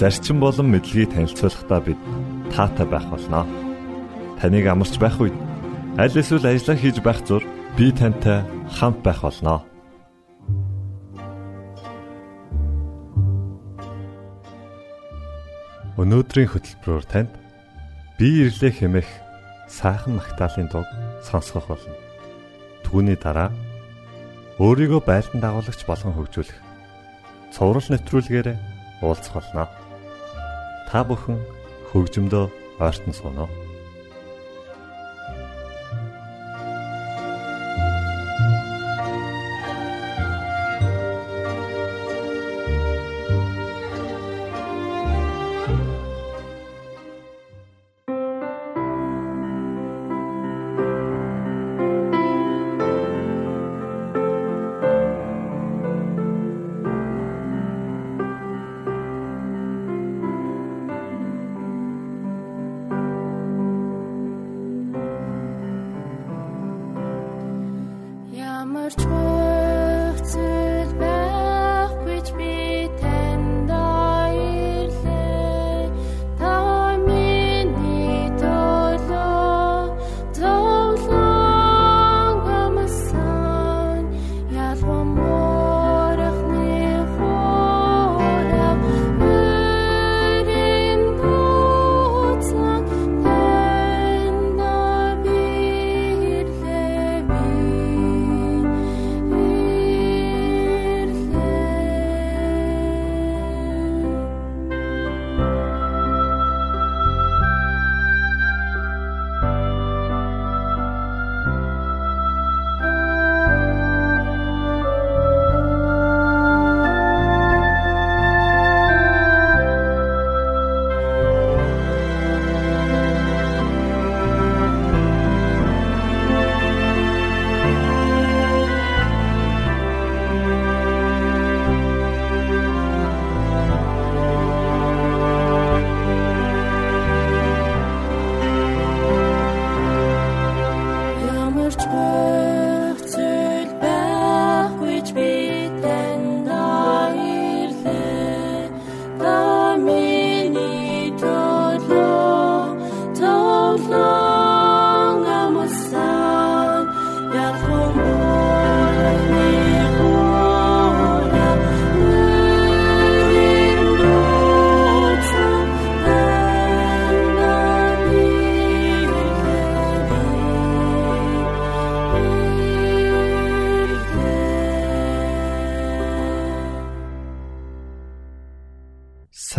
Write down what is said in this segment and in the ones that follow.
зарчим болон мэдлэгийг танилцуулахдаа бид таатай байх болноо. Таныг амарч байх үед аль эсвэл ажиллаа хийж байх зур би тантай хамт байх болноо. Өнөөдрийн хөтөлбөрөөр танд би ирлээ хэмэх сайхан магтаалын дуг сонсгох болно. Түүний дараа өөрийгөө байлдан дагуулагч болгон хөгжүүлэх цоврал нэвтрүүлгээр уулзах болно та бүхэн хөгжмөдөө ойртон сууно.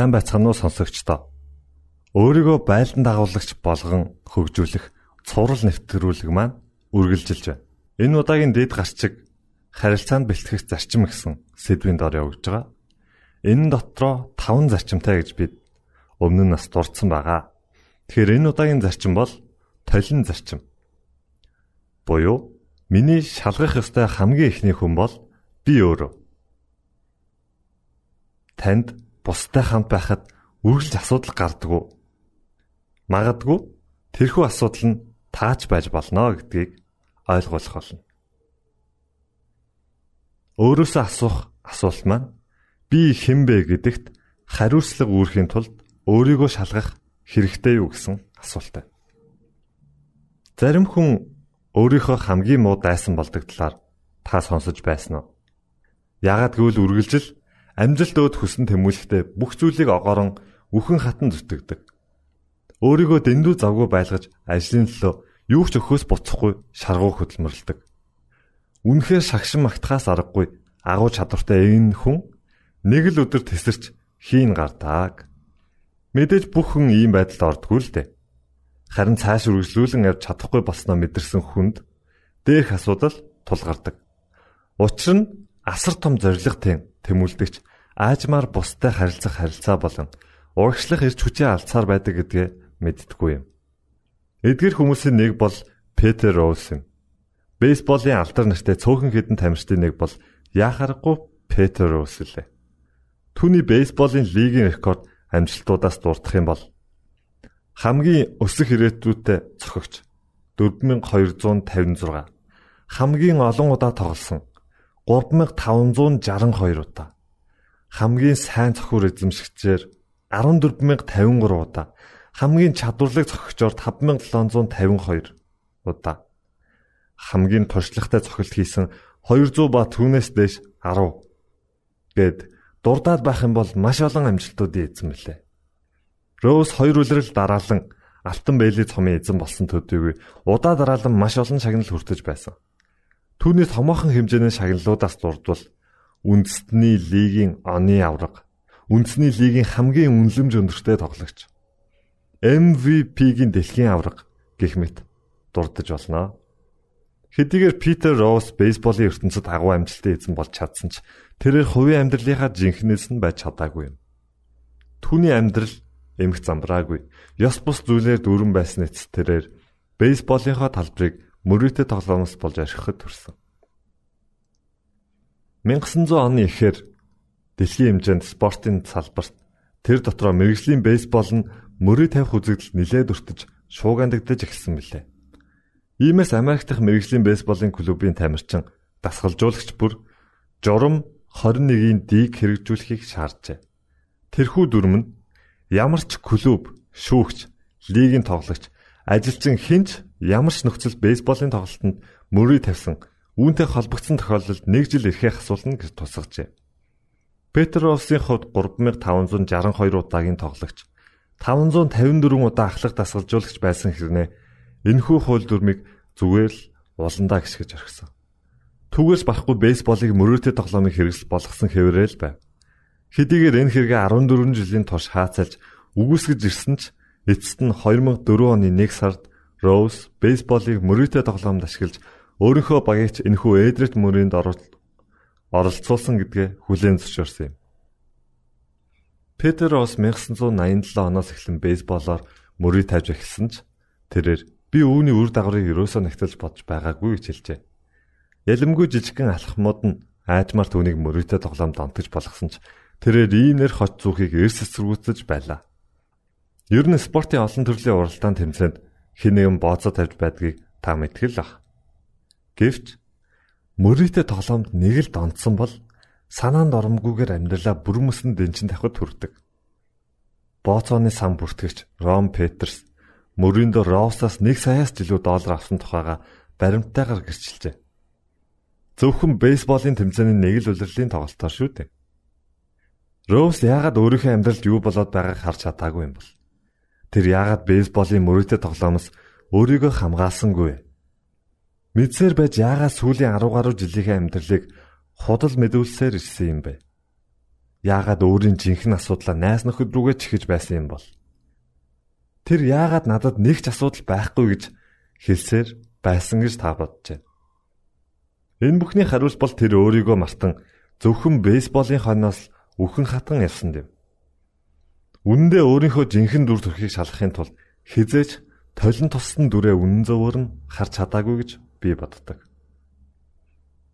Сайн байцгаана уу сонсогчдоо. Өөрийгөө байлдан дагуулагч болгон хөгжүүлэх цуврал нэвтрүүлэг маань үргэлжилж байна. Энэ удаагийн дэд гарчиг харилцаанд бэлтгэх зарчим гэсэн сэдвийн дор явж байгаа. Энэ дотроо 5 зарчимтай гэж бид өмнө нь нас дурдсан байгаа. Тэгэхээр энэ удаагийн зарчим бол толин зарчим. Буюу миний шалгах ёстой хамгийн ихний хүн бол би өөрөө. Танд бустай хамт байхад үргэлж асуудал гардаг. Магадгүй тэрхүү асуудал нь таач байж болно гэдгийг ойлгуулах болно. Өөрөөсөө асуух асуулт маань би хэн бэ гэдэгт хариуцлага үүрэхийн тулд өөрийгөө шалгах хэрэгтэй юу гэсэн асуултаа. Зарим хүн өөрийнхөө хамгийн муу дайсан болдог талаар та сонсож байсан уу? Яагад гэвэл үргэлжил амжилт өөд хүсэн тэмүүлэхдээ бүх зүйлийг огоорон үхэн хатан зүтгэдэг. Өөрийгөө дэндүү завгүй байлгаж ажлын төлөө юу ч өхөөс буцахгүй шаргуу хөдөлмөрлөдөг. Үнэхээр шагшин магтахаас аргагүй агуу чадвартай энэ хүн нэг л өдөр тесэрч хийн гардаг. Мэдээж бүх хүн ийм байдалд ордгүй л дээ. Харин цааш үргэлжлүүлэн явж чадахгүй болсноо мэдэрсэн хүнд дээрх асуудал тулгардаг. Учир нь асар том зоригтой тэмүүлдэгч аажмаар бустай харилцах харилцаа болон урагшлах эрч хүчээ алцаар байдаг гэдгээ мэдтгүй юм. Эдгээр хүмүүсийн нэг бол Петер Роуз юм. Бейсболын алдар нартай цөөхөн хідэн тамирчдын нэг бол яхарахгүй Петер Роуз лээ. Түүний бейсболын лигийн рекорд амжилтуудаас дурдах юм бол хамгийн өсөх ирээдүйдээ цохогч 4256 хамгийн олон удаа тоглосон 3562 удаа хамгийн сайн цохиур эзэмшигчээр 14053 удаа хамгийн чадварлаг цохигчоор 5752 удаа хамгийн туршлагатай цохилт хийсэн 200 ба түүнээс дээш 10 гэд дурдаад байх юм бол маш олон амжилтуудын эзэн мөлий. Роуз хоёр үлрэл дараалан Алтан Бэйли цомын эзэн болсон төдийгүй удаа дараалан маш олон шагнал хүртэж байсан. Түүний томоохон хэмжээний шагналуудаас дурдвал үндэсний лигийн оны авраг, үндэсний лигийн хамгийн үнэлэмж өндөртэй тоглогч, MVP-гийн дэлхийн авраг гэх мэт дурдж болно. Хэдийгээр Питер Роуз бейсболын ертөнцид агуу амжилттай эзэн болж чадсан ч тэрээр хувийн амьдралынхаа жинхнээс нь байж чадаагүй юм. Түүний амьдрал эмх замбраагүй. Ёс бус зүйлээр дүүрэн байсан эц тэрээр бейсболынхаа талбарыг мөрөөдө тоглоомоос болж архихад төрсөн. 1900 оны эхээр дэлхийн хэмжээнд спортын салбарт тэр дотроо мэрэгжлийн бейсбол нь мөрөө тавих үзэгдэл нилээд өртөж шуугандагдаж эхэлсэн билээ. Иймээс Америк дахь мэрэгжлийн бейсболын клубын тамирчин дасгалжуулагч бүр журам 21-ийн дийг хэрэгжүүлэхийг шаарджээ. Тэрхүү дүрм нь ямар ч клуб, шүүгч, лигийн тоглогч, ажилчин хинч ямар ч нөхцөл бейсболын тоглолтод мөрийг тавьсан үүнтэй холбогдсон тохиолдолд нэг жил эрхээ асуулна гэж тусгажээ. Петровсын хувьд 3562 удаагийн тоглогч 554 удаа ахлах дасгалжуулагч байсан хэрнээ Энэхүү хууль дүрмийг зүгээр л уландаа гисгэж орхисон. Түүгээс барахгүй бейсболыг мөрөөдөө тоглоомыг хэрэгсэл болгосон хэврээл байв. Хэдийгээр энэ хэрэгэ 14 жилийн турш хаацалж үгүйсгэж ирсэн ч эцэст нь 2004 оны 1 сард Роуз бейсболыг мөрөөдөө тоглоомд ашиглаж өөрийнхөө багийч энэхүү Эдрет мөрөнд оролцуулсан гэдгээ хүлээн зөвшөөрсөн юм. Петер Росс 1987 оноос эхлэн бейсболоор мөрийг тавьж эхэлсэн ч тэрээр Би үүний үр дагаврыг ерөөсөө нэгтэлж бодож байгаагүй гэж хэлжээ. Ялэмгүй жижигхэн алхмууд нь аажмаар түүнийг мөрөөдө тоглоомд онтгож болгосон ч тэрээр иймэр хот зүхийг эрс эсэргүүцэж байлаа. Ер нь спортын олон төрлийн уралдаан тэмцээнд хэн нэгэн бооцоо тавьж байдгийг та мэдгэл ах. Гэвч мөрөөдө тоглоомд нэг л донцсон бол санаанд оромгүйгээр амьдралаа бүрмөсөн дэнчин тавхад хүрдэг. Бооцооны сан бүртгэгч Ром Петерс Мөрөндө Роусаас 1 саяас жилүү доллар авсан тухайга баримттайгаар гэрчилжээ. Зөвхөн бейсболын тэмцээний нэг л улирлын тоглолтоор шүү дээ. Роуз яагаад өөрийнхөө амьдралд юу болоод байгааг харж чадаагүй юм бол? Тэр яагаад бейсболын мөрөөдө тоглоомоос өөрийгөө хамгаалсангүй? Мэдсээр байж яагаад сүүлийн 10 гаруй жилийнхээ амьдралыг худал мэдүүлсээр ирсэн юм бэ? Яагаад өөрийн жинхэнэ асуудлаа найс нөхөд рүүгээ чихэж байсан юм бол? Тэр яагаад надад нэг ч асуудал байхгүй гэж хэлсээр байсан гэж та боджээ. Энэ бүхний хариулт бол тэр өөрийгөө мартан зөвхөн бейсболын хойноос үхэн хатан явсан дэв. Үнэндээ өөрийнхөө жинхэнэ дүр төрхийг шалгахын тулд хизээч толин туссан дүрээ үнэн зөвөр нь харж чадаагүй гэж би боддог.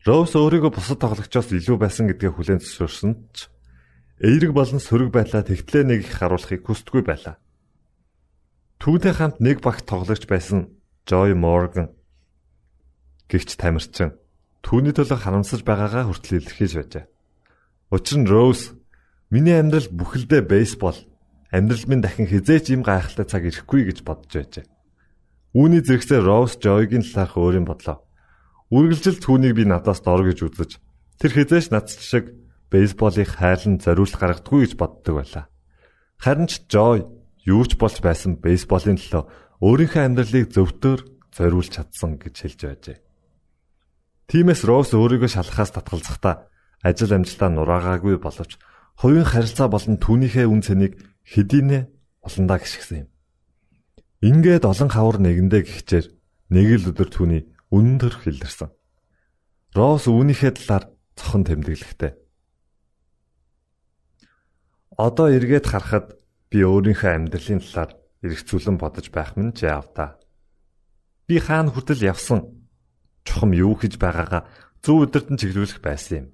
Роуз өөрийгөө бусад тоглогчоос илүү байсан гэдгээ хүлээн зөвшөөрсөн ч эерэг болон сөрөг байдлаа тэгтлээ нэг их харуулахыг хүсдэггүй байлаа. Түүнтэй хамт нэг багт тоглогч байсан Joy Morgan гихч тамирчин түүний төлөө харамсаж байгаагаа хүртэл илэрхийлж байжээ. Учир нь Rose миний амьдрал бүхэлдээ бейсбол амьдрал минь дахин хизээч юм гайхалтай цаг ирэхгүй гэж бодож байжээ. Үүний зэрэгцээ Rose Joy-гийн талаарх өөрийн бодлоо. Үргэлжил түүнийг би надаас дор гэж үзэж тэр хизээч над шиг бейсболыг хайлан зориулт гаргадаггүй гэж боддог байлаа. Харин ч Joy юу ч болж байсан бейсболын төлөө өөрийнхөө амьдралыг зөвтөөр зориулж чадсан гэж хэлж байжээ. Тимээс Росс өөрийгөө шалхахаас татгалзахдаа ажил амжилтаа нураагаагүй боловч хувийн харилцаа болон түүнийхээ үн цэнийг хэдийнэ олондаа гიშгсэн юм. Ингээд олон хавар нэгэндээ гихчээр нэг л өдөр түүний үнэн төрх илэрсэн. Росс үүнийхээ талаар цохон тэмдэглэхтэй. Одоо эргээд харахад би өөрийнхөө амьдралын талаар эргцүүлэн бодож байх минь ч явдаа. Би хаана хүртэл явсан чухам юу хийж байгаагаа зөв өдөртөн чиглүүлэх байсан юм.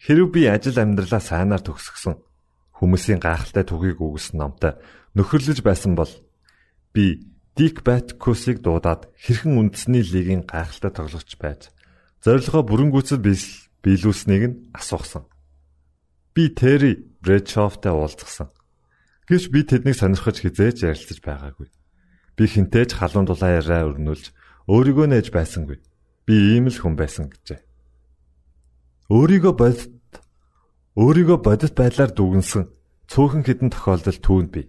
Хэрв би ажил амьдралаа сайнаар төгсгсөн хүмүүсийн гайхалтай түүхийг өгсөн номтой нөхөрлөж байсан бол би Дик Баткусыг дуудаад хэрхэн үндэсний лигийн гайхалтай тоглогч байж зорилгоо бүрэнгүйцэл биелүүлснийг нь асуусан. Би Терри Брэдшофтай уулзсан. Гэвч би тэднийг сонирхож хизээж ярилцаж байгаагүй. Би хинтээж халуун дулаан яриа өрнүүлж өөрийгөө нээж байсангүй. Би ийм л хүн байсан гэжээ. Өөрийгөө бодит өөрийгөө бодит байдлаар дүгнсэн цөөхөн хідэн тохиолдол түүнд бий.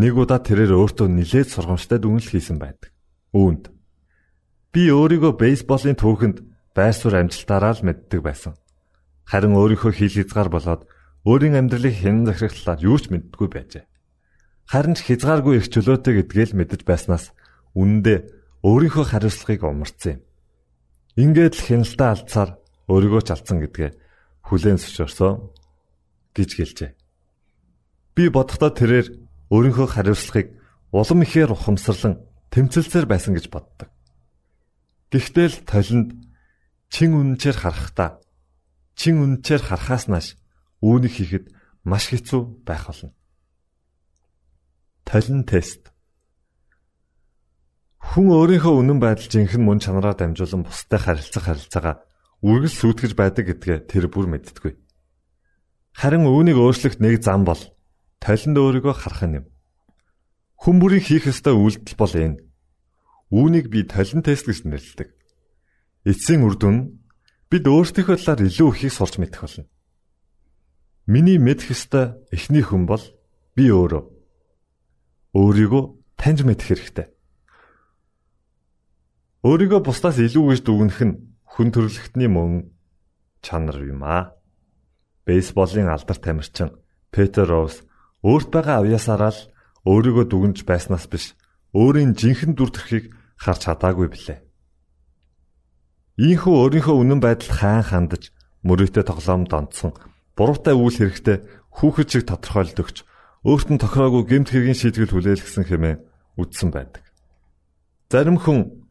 Нэг удаа тэрээр өөртөө нилээд сургамжтай дүгнэлт хийсэн байдаг. Үүнд би өөрийгөө бейсболын түүхэнд байр суурь амжилтаараа л мэддэг байсан. Харин өөрийнхөө хил хязгаар болоод өөрийн амьдралыг хэн захирах талаар юу ч мэддэггүй байжээ. Харин ч хязгааргүй их чөлөөтэй гэдгээл мэдэж байснаас үнэндээ өөрийнхөө хариуцлагыг умарцсан юм. Ингээд л хяналтаа алдсаар өөрийгөө ч алдсан гэдгээ хүлээн зөвшөөрсөн гэж гэлжээ. Би бодохдоо тэрээр өөрийнхөө хариуцлагыг улам ихээр ухамсарлан тэмцэлцээр байсан гэж боддог. Гэхдээ л толинд чин үнэнчээр харахдаа чин үнэнчээр харахаас нааш үүнийг хийхэд маш хэцүү байх болно. Толин тест. Хүн өөрийнхөө үнэн байдал жинхэнэ мөн чанараар дамжуулан бусдад харилцах харилцаагаа үргэлж сүйтгэж байдаг гэдгээ тэр бүр мэдтгүү. Харин үүнийг өөрчлөх нэг зам бол толинд өөрийгөө харах юм. Хүн бүрийн хийх ёстой үйлдэл бол энэ. Үүнийг би толин тест гэж нэрлэдэг. Эцсийн үр дүн бид өөрсдийнхөө талаар илүү ихийг сурч мэдэх болно. Миний мэдэх ёстой эхний хүн бол би өөрөө. Өөрийгөө таньж мэдэх хэрэгтэй. Өөрийгөө бусдаас илүү гэж дүгнэх нь хүн төрөлхтний мөн чанар юм аа. Бейсболын алдар тамирчин Петер Роуз өөрт байгаа авьяасаараа л өөрийгөө дүгнж байснаас биш өөрийн жинхэнэ дүр төрхийг харж чадаагүй билээ. Ийхүү өөрийнхөө үнэн байдал хаан хандаж мөрөөдөө тоглоомд онцсон буруутай үйл хэрэгтээ хүүхэд шиг тодорхойлдогч өөрт нь тохироогүй гэмт хэргийн шийдвэр хүлээлгэсэн хэмээн үздсэн байдаг. Зарим хүн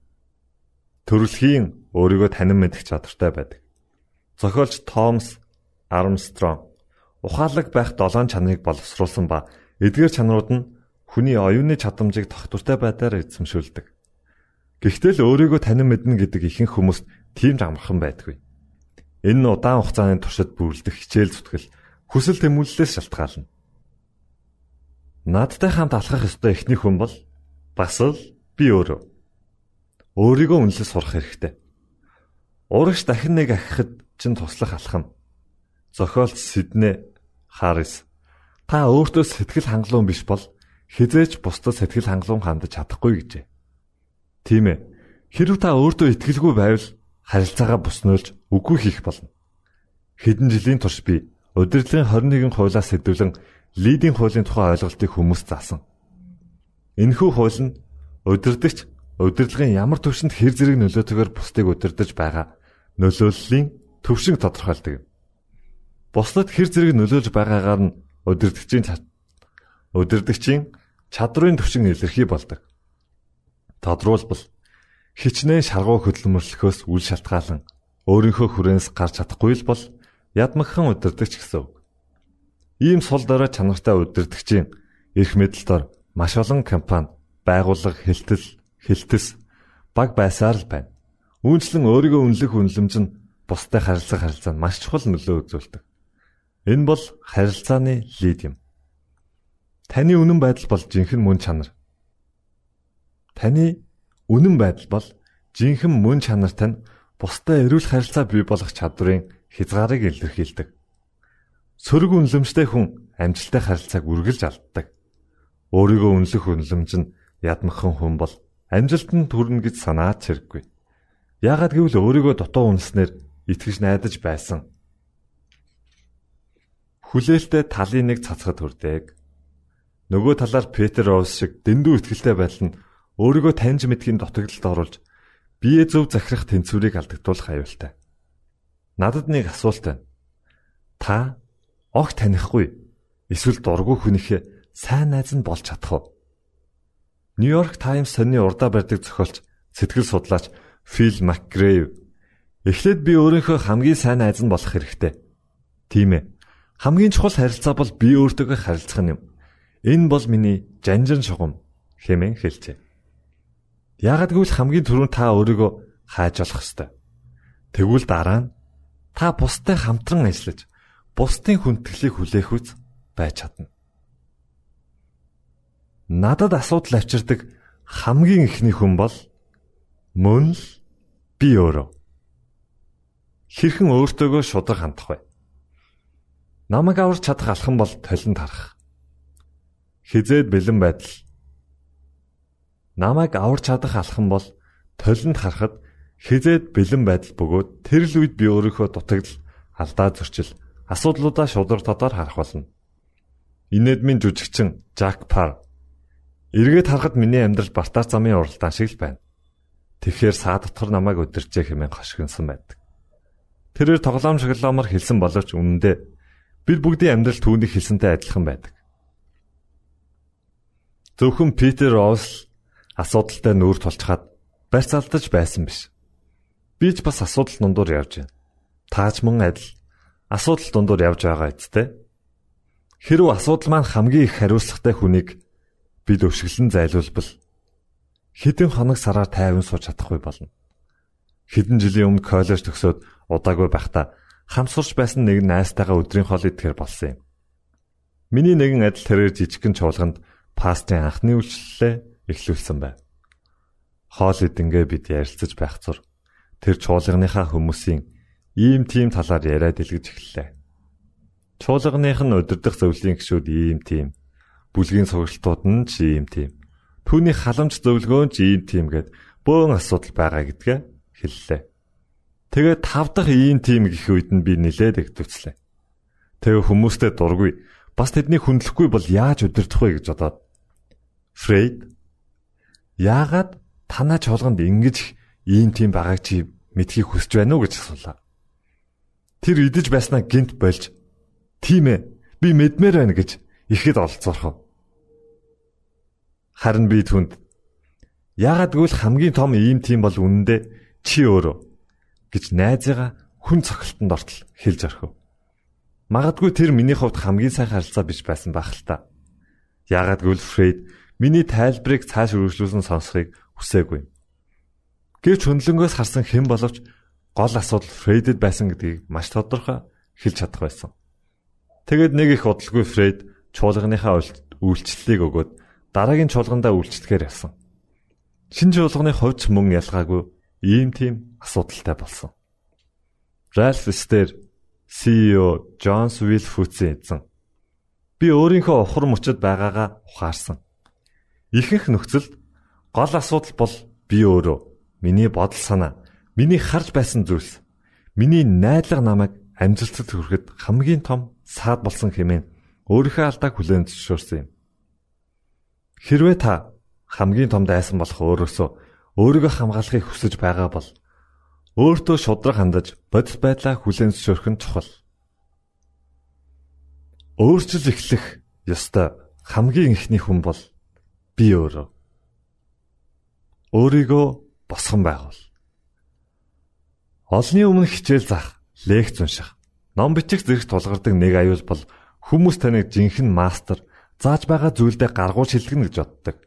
төрөлхийн өөрийгөө танин мэдэх чадвартай байдаг. Зохиолч Томс Армстронг ухаалаг байх долоон чанарыг боловсруулсан ба эдгээр чанарууд нь хүний оюуны чадамжийг тогтвортой байдлаар эзэмшүүлдэг. Гэхдээ л өөрийгөө танин мэднэ гэдэг ихэнх хүмүүст тийм ч амархан байдаггүй. Энэ нь удаан хугацааны туршид бүрлдэх хичээл зүтгэл хүсэл тэмүүллээс шалтгаална. Надтай хамт алхах ёстой эхний хүн бол бас л би өөрөө. Өөрийгөө үнэлж сурах хэрэгтэй. Урагш дахин нэг ахихад чинь туслах алхам. Зохиолч Сиднэ Харрис та өөртөө сэтгэл хангалуун биш бол хизээч бусдад сэтгэл хангалуун хандаж чадахгүй гэжээ. Тийм ээ. Хэрв та өөртөө итгэлгүй байвал харилцаагаа буснуулж үгүй хийх болно. Хэдэн жилийн турш би удирдлагын 21 хуулиас сэдвлэн лидийн хуулийн тухай ойлголтыг хүмүүст заасан. Энэхүү хууль нь удирдагч удирдлагын ямар төвшөнд хэр зэрэг нөлөөтэйгээр бусдыг удирдах байгаа нөлөөллийн төвшинг тодорхойлдог. Бусдад хэр зэрэг нөлөөлж байгаагаар нь удирдагчийн удирдагчийн чадрын төвшин илэрхий болдог. Тодруулбал хичнээн шаргуу хөдөлмөрлөхөөс үл шалтгаалan өөрийнхөө хүрээнс гарч чадахгүй л бол ядмагхан удирдагч гэсэн үг. Ийм сул дорой чанартай удирдагчийн эрх мэдэл дор маш олон компани, байгууллага, хэлтэл, хэлтэс баг байсаар л байна. Үүнчлэн өөрийгөө үнэлэх үнэлэмж нь бусдад харилцах харилцаанд маш чухал нөлөө үзүүлдэг. Энэ бол харилцааны лид юм. Таны үнэн байдал бол жинхэнэ мөн чанар. Таны үнэн байдал бол жинхэнэ мөн чанарт нь бусдад эрүүл харилцаа бий болгох чадварын хязгаарыг илэрхийлдэг. Сөрөг үнэлэмжтэй хүн амжилттай харилцааг үргэлж алддаг. Өөрийгөө үнэлэх үнэлэмж нь ядмаххан хүн бол амжилтанд хүрнэ гэж санаад чирэггүй. Яагаад гэвэл өөрийгөө дутуу үнснээр итгэж найдаж байсан. Хүлээлттэй талын нэг цацхад хүрдэг. Нөгөө талаар Петр Роуз шиг дэндүү ихтгэлтэй байдал нь өөрийгөө таньж мэдхийн дутагдлалд оруулж бие зөв захирах тэнцвэрийг алдагдуулах аюултай. Надад нэг асуулт байна. Та огт танихгүй Эсвэл дургүй хүнийхээ сайн найз нь болж чадах уу? Нью-Йорк Таймс сонины урдаа барьдаг зохиолч сэтгэл судлаач Фил Макгрейв эхлээд би өөрийнхөө хамгийн сайн найз нь болох хэрэгтэй. Тийм ээ. Хамгийн чухал харилцаа бол би өөртөөгөө харилцах юм. Энэ бол миний жанжин шугам хэмээн хэлжээ. Яагад гэвэл хамгийн түрүүнд та өөрийгөө хайж болох ёстой. Тэгвэл дараа нь та бустай хамтран ажиллаж бусдын хүндэтгэлийг хүлээх үз байж чадна. Надад асуудал авчирдаг хамгийн ихний хүн бол мөн л би өөрөө. Хэрхэн өөртөөгөө шудраг хандах вэ? Намайг аварч чадах алхам бол толинд харах. Хизээд бэлэн байдал. Намайг аварч чадах алхам бол толинд харахад хизээд бэлэн байдал бөгөөд тэр л үед би өөрийнхөө дутагдал алдаа зөрчил асуудлуудаа шудар тодор харах болно. Инэдмийн жүжигчин Жак Пар эргээд харахад миний амьдрал бартаар замын уралдаан шиг л байна. Тэгэхээр саа дотор намайг өдөржээ хэмээн хошигнсон байдаг. Тэрээр тоглоом шоглоомор хэлсэн боловч үнэндээ бид бүгдийн амьдрал түүний хэлсэнтэй адилхан байдаг. Зөвхөн Питер Роуз асуудалтай нүүр тулчхаад барьц алдаж байсан биш. Би ч бас асуудал дундуур явж байна. Таач мөн адил асуудал дундуур явж байгаа үсттэй. Хэрв асуудал маань хамгийн их хариуцлагатай хүнийг бид өвшгөлн зайлуулбал хэдэн хоног сараар тайван сууж чадахгүй болно. Хэдэн жилийн өмнө коллеж төгсөөд удаагүй байхдаа хамсурч байсан нэг найстайгаа өдрийн хоол идэхээр болсон юм. Миний нэгэн адил тэрээр жижигхэн чуулганд пастын анхны үйлчлэлээ эхлүүлсэн байв. Хоол идэнгээ бид ярилцаж байх зур тэр чуулганыхаа хүмүүсийн ийм тийм талаар яриад илгэж эхэллээ. Чуулганых нь өдөрдох зөвлөлийн гişүүд ийм тийм. Бүлгийн сургалтууд нь ч ийм тийм. Түүний халамж зөвлөгөөн ч ийм тийм гэд бөөн асуудал байгаа гэдгээ хэллээ. Тэгээд тав дахь ийм тийм гэх үед нь би нилээд өгдөвчлээ. Тэгээ хүмүүстэй дургүй бас тэдний хүндлэхгүй бол яаж өдөрдөх вэ гэж бодоод Фрейд яагаад танаа чуулганд ингэж ийм тийм байгааг чи мэдхийг хүсэж байна уу гэж асуулаа. Тэр идэж байснаа гинт болж Тийм ээ. Би мэдмээр байна гэж ихэд олцоорхов. Харин би түнд яагаад гэвэл хамгийн том ийм тийм бол үнэндээ чи өөрөө гэж найзыгаа хүн цогцолтонд ортол хэлж орхив. Магадгүй тэр миний хувьд хамгийн сайн харилцаа биш байсан байх л та. Яагаад гэвэл Фрейд миний тайлбарыг цааш үргэлжлүүлэн сонсохыг хүсээгүй. Гэвч хөндлөнгөөс харсан хэн боловч гол асуудал Фрейдэд байсан гэдгийг маш тодорхой хэлж чадах байсан. Тэгэд нэг их удалгүй Фред чуулганыхаа үйлчлэлийг өгөөд дараагийн чуулгандаа үйлчлэхээр явсан. Шинэ чуулганы хувьд мөн ялгаагүй ийм тийм асуудалтай болсон. Ральф Стер CEO Джонс Вилфүцэн эзэн би өөрийнхөө ухар мөчөд байгаагаа ухаарсан. Ихэнх нөхцөлд гол асуудал бол би өөрөө миний бодол санаа, миний харж байсан зүйлс, миний найдлага намайг амжилтад хүрэхэд хамгийн том саад болсон хэмээн өөрийнхөө алдааг хүлээн зөвшөөрсөн юм. Хэрвээ та хамгийн том дайсан болох өөрөөсөө өөрийгөө хамгаалахыг хүсэж байгаа бол өөртөө шудраг хандаж бодис байдлаа хүлээн зөвшөөрөх нь чухал. Өөрчлөл эхлэх ёстой хамгийн ихний хүн бол би өөрөө. Өөрийгөө босгон байгуул. Олны өмнө хичээл заах, лекц унших, Ном бичих зэрэг тулгардаг нэг аюул бол хүмүүс таныг жинхэнэ мастер зааж байгаа зүйлдээ гаргуул шилжигнэ гэж боддог.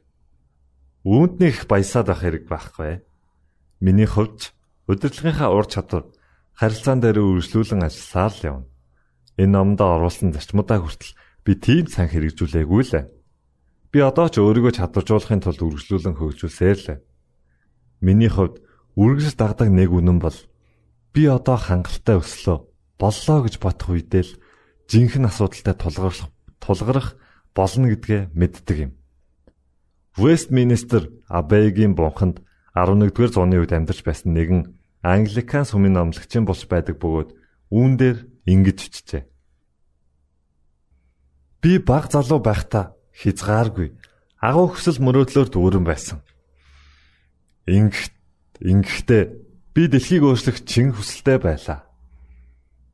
Үүнд нэг баясаад байх хэрэг байхгүй. Миний хувьд удирдлагынхаа ур чадвар харилцаан дээр үргэлжлүүлэн ажилласаар л явна. Энэ номдоо оруулсан зарчмуудаа хүртэл би тийм сан хэрэгжүүлээгүй л. Би одоо ч өөрийгөө чадваржуулахын тулд үргэлжлүүлэн хөгжүүлсээр л. Миний хувьд үргэлж дагдаг нэг үнэн бол би одоо хангалттай өслөө боллоо гэж бодох үедээ л жинхэнэ асуудалтай тулгарх тулгарх болно гэдгээ мэддэг юм. Вестминстер Абейгийн бунханд 11-р зууны үед амьдарч байсан нэгэн Англикан сүмийн номлогчин болж байдаг бөгөөд үүн дээр ингэж бичжээ. Би баг залуу байхдаа хязгааргүй агуу хөсөл мөрөөдлөөр дүүрэн байсан. Ингэх ингэхдээ би дэлхийг өөрчлөх чин хүсэлтэй байлаа.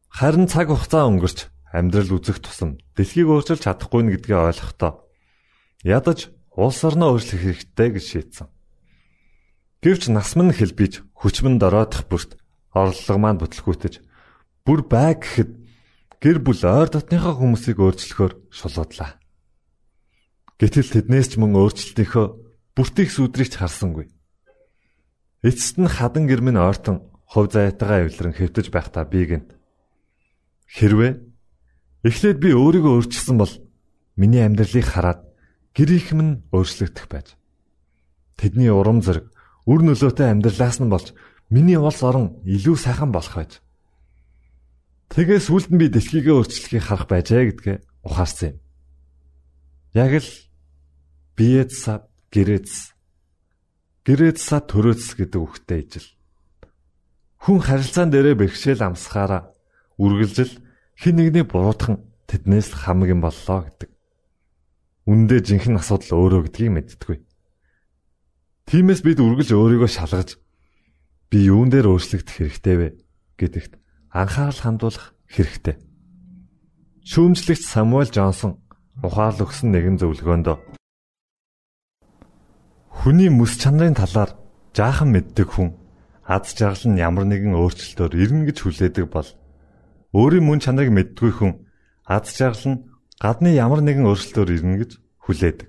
Харин цаг хугацаа өнгөрч амьдрал үзэх тусам дэлхийг өөрчилж чадахгүй нь гэдгээ ойлгохдоо ядаж улс орноо өөрчлөх хэрэгтэй гэж шийдсэн. Гэвч насман хэлбиж хүчмэн дороодох бүрт орлого маань бүтлгүүтэж бүр байг гэхэд гэр бүл ойр дотныхоо хүмүүсийг өөрчлөхөөр шулуудлаа. Гэтэл тэднээс ч мөн өөрчлөлтийнхөө бүртих сүдрийг харсангүй. Эцэст нь хадан гэрмэн ойртон хувь зайтайгаа эвлэрэн хэвтэж байхдаа би гэнт. Хэрвээ эхлээд би өөрийгөө өөрчилсөн бол миний амьдралыг хараад гэр их минь өөрчлөгдөх байж. Тэдний урам зориг үр нөлөөтэй амьдралаас нь болж миний улс орон илүү сайхан болох байж. Тэгээс үлд нь би дэлхийгээ өөрчлөхийг харах байжээ гэдгээ ухаарсан юм. Яг л биеэс гэрэц гэрэц төрөөц гэдэг үгтэй ижил. Хүн харилцаан дээрээ бэрхшээл амсахаараа үргэлжил хин нэгний буруутхан тэднээс хамаг юм боллоо гэдэг. Үндэ жинхэнэ асуудал өөрөө гэдгийг мэдтгүй. Тиймээс бид үргэлж өөрийгөө шалгаж би юун дээр өөрчлөгдөх хэрэгтэй вэ гэдэгт анхаарал хандуулах хэрэгтэй. Шүүмжлэгч Самуэль Джонсон ухаал өгсөн нэгэн зөвлөгөөнд Хүний мэс чанарын талаар жаахан мэддэг хүн аз жаргал нь ямар нэгэн өөрчлөлтөөр ирнэ гэж хүлээдэг бол өөрийн мөн чанарыг мэддгүй хүн аз жаргал нь гадны ямар нэгэн өөрчлөлтөөр ирнэ гэж хүлээдэг.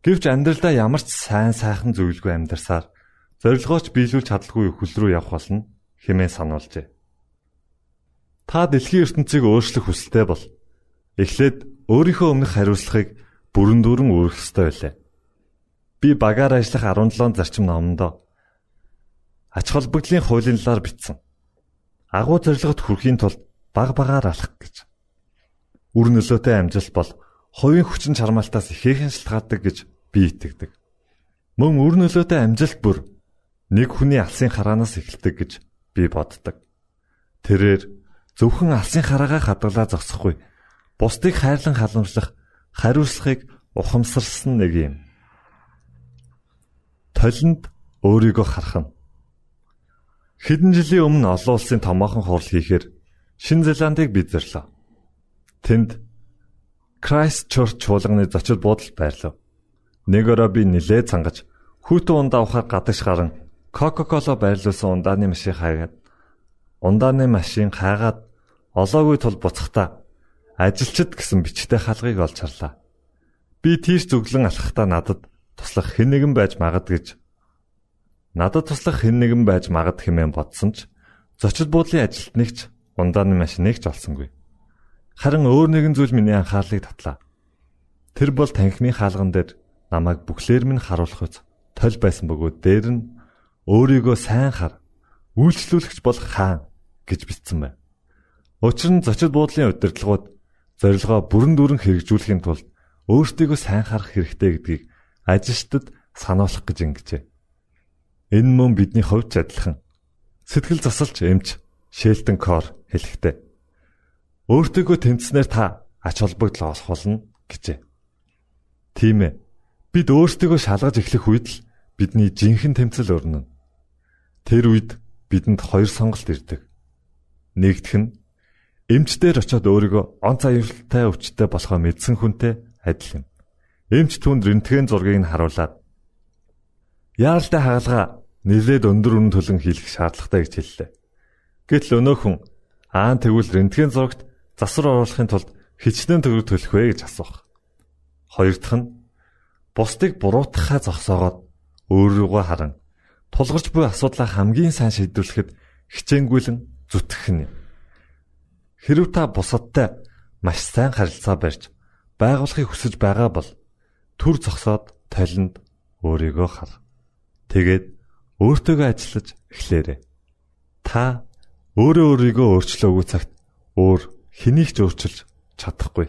Гэвч амьдралдаа ямар ч сайн сайхан зүйлгүй амьдарсаар зорилгооч биелүүлж чадалгүй хөл рүү явах болно хэмээн сануулжээ. Та дэлхийн ертөнцийг өөрчлөх хүсэлтэй бол эхлээд өөрийнхөө өмнөх хариуцлагыг бүрэн дүүрэн үүрэх ёстой байлаа. Би багаар ажиллах 17 зарчим номонд ач холбогдлын хуулийн талаар бичсэн. Агуу зорилгот хүрэхийн тулд баг багаар алах гэж. Үр нөлөөтэй амжилт бол хувийн хүчин чармаалтаас ихээхэн шалтгаалдаг гэж би итгэдэг. Мөн үр нөлөөтэй амжилт бүр нэг хүний алсын хараанаас эхэлдэг гэж би боддог. Тэрээр зөвхөн алсын хараагаа хадгалаа зогсохгүй бусдыг хайрлан халамжлах хариуцлагыг ухамсарсан нэг юм толинд өөрийгөө харах нь. Хэдэн жилийн өмнө олон улсын томоохон хурал хийхээр Шинэ Зеландыг бид зөрлөө. Тэнд Christchurch чуулганы зочид буудалд байрлав. Нэг өрөө би нилээ цангаж хүүтэн ундаа авахар гадагш гарan Coca-Cola байрлуулсан ундааны машин хаагаад ундааны машин хаагаад олоогүй тул буцахтаа ажилчид гэсэн бичтэй халгыг олж харлаа. Би тийш зүглэн алхахдаа надад туслах хэн нэгэн байж магад гэж надад туслах хэн нэгэн байж магад хэмээн бодсон ч зочид буудлын ажилтныг ч ундааны машиныг ч олсонгүй. Харин өөр нэгэн зүйл миний анхаарлыг татлаа. Тэр бол танхимын хаалган дээр намайг бүхлээр минь харуулах үз толь байсан бөгөөд дээр нь өөрийгөө сайн хар үйлчлүүлэгч бол хаан гэж бичсэн байна. Учир нь зочид буудлын удирдлагууд зорилгоо бүрэн дүүрэн хэрэгжүүлэхийн тулд өөртөө сайн харах хэрэгтэй гэдгийг ажилчдад сануулах гэж ингэжээ. Энэ мөн бидний хувьд адилхан. Сэтгэл засалч эмч Шелтон Кор хэлэхдээ өөртөөгөө тэмцснээр та ач холбогдол олох болно гэжээ. Тийм ээ. Бид өөртөөгөө шалгаж эхлэх үед л бидний жинхэнэ тэмцэл өрнөн. Тэр үед бидэнд хоёр сонголт ирдэг. Нэгдүх нь эмчдэр очиод өөрийгөө онц аюултай өвчтэй болохоо мэдсэн хүнтэй адил юм. Эмч түнд рентген зургийг нь харуулад яаралтай хаалга нэлээд өндөр үнэ төлөн хийх шаардлагатай гэж хэллээ. Гэтэл өнөө хүн аа тэгвэл рентген зурагт засвар оруулахын тулд хичнээн төгрөг төлөх вэ гэж асуух. Хоёр дахь нь бусдыг буруутгахаа зогсоогоод өөрийгөө харан тулгарч буй асуудлаа хамгийн сайн шийдвэрлэхэд хичээнгүйлэн зүтгэх нь. Хэрв та бусадтай маш сайн харилцаа барьж байгуулахыг хүсэж байгаа бол төр зогсоод талинд өөрийгөө хар. Тэгээд өөртөөгөө ажиллаж эхлээрэй. Та өөрөө өөрийгөө өөрчлөөгүй цагт өөр хэнийг ч өөрчилж чадахгүй.